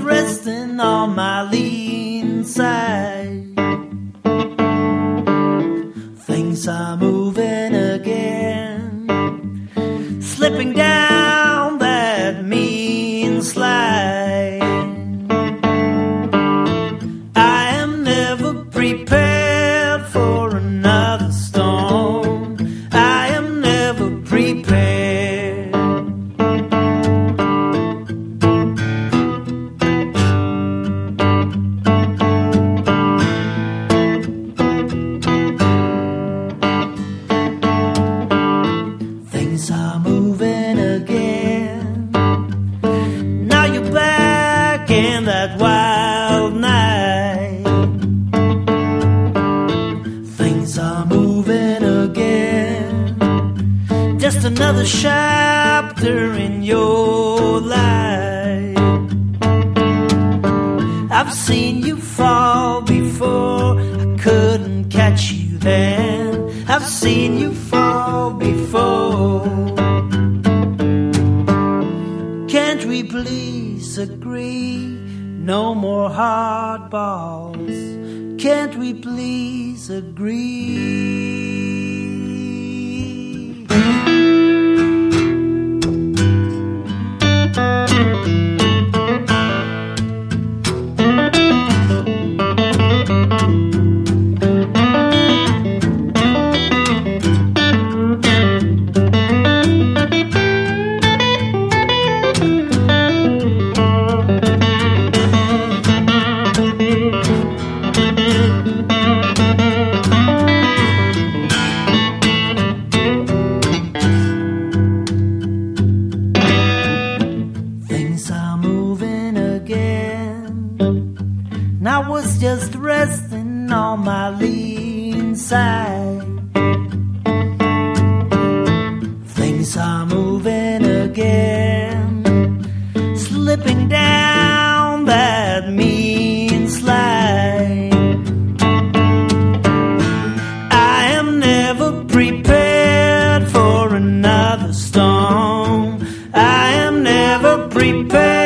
resting on my lean side. Things are moving again, slipping down that mean slide. Are moving again. Now you're back in that wild night. Things are moving again. Just another chapter in your life. I've seen you fall before, I couldn't catch you then. I've seen you fall before. Please agree? No more hardballs. Can't we please agree? And I was just resting on my lean side. Things are moving again. Slipping down that mean slide. I am never prepared for another storm. I am never prepared.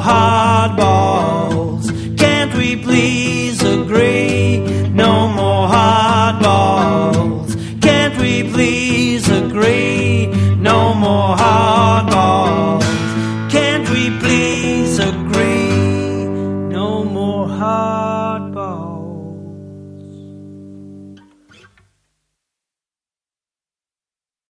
hardball.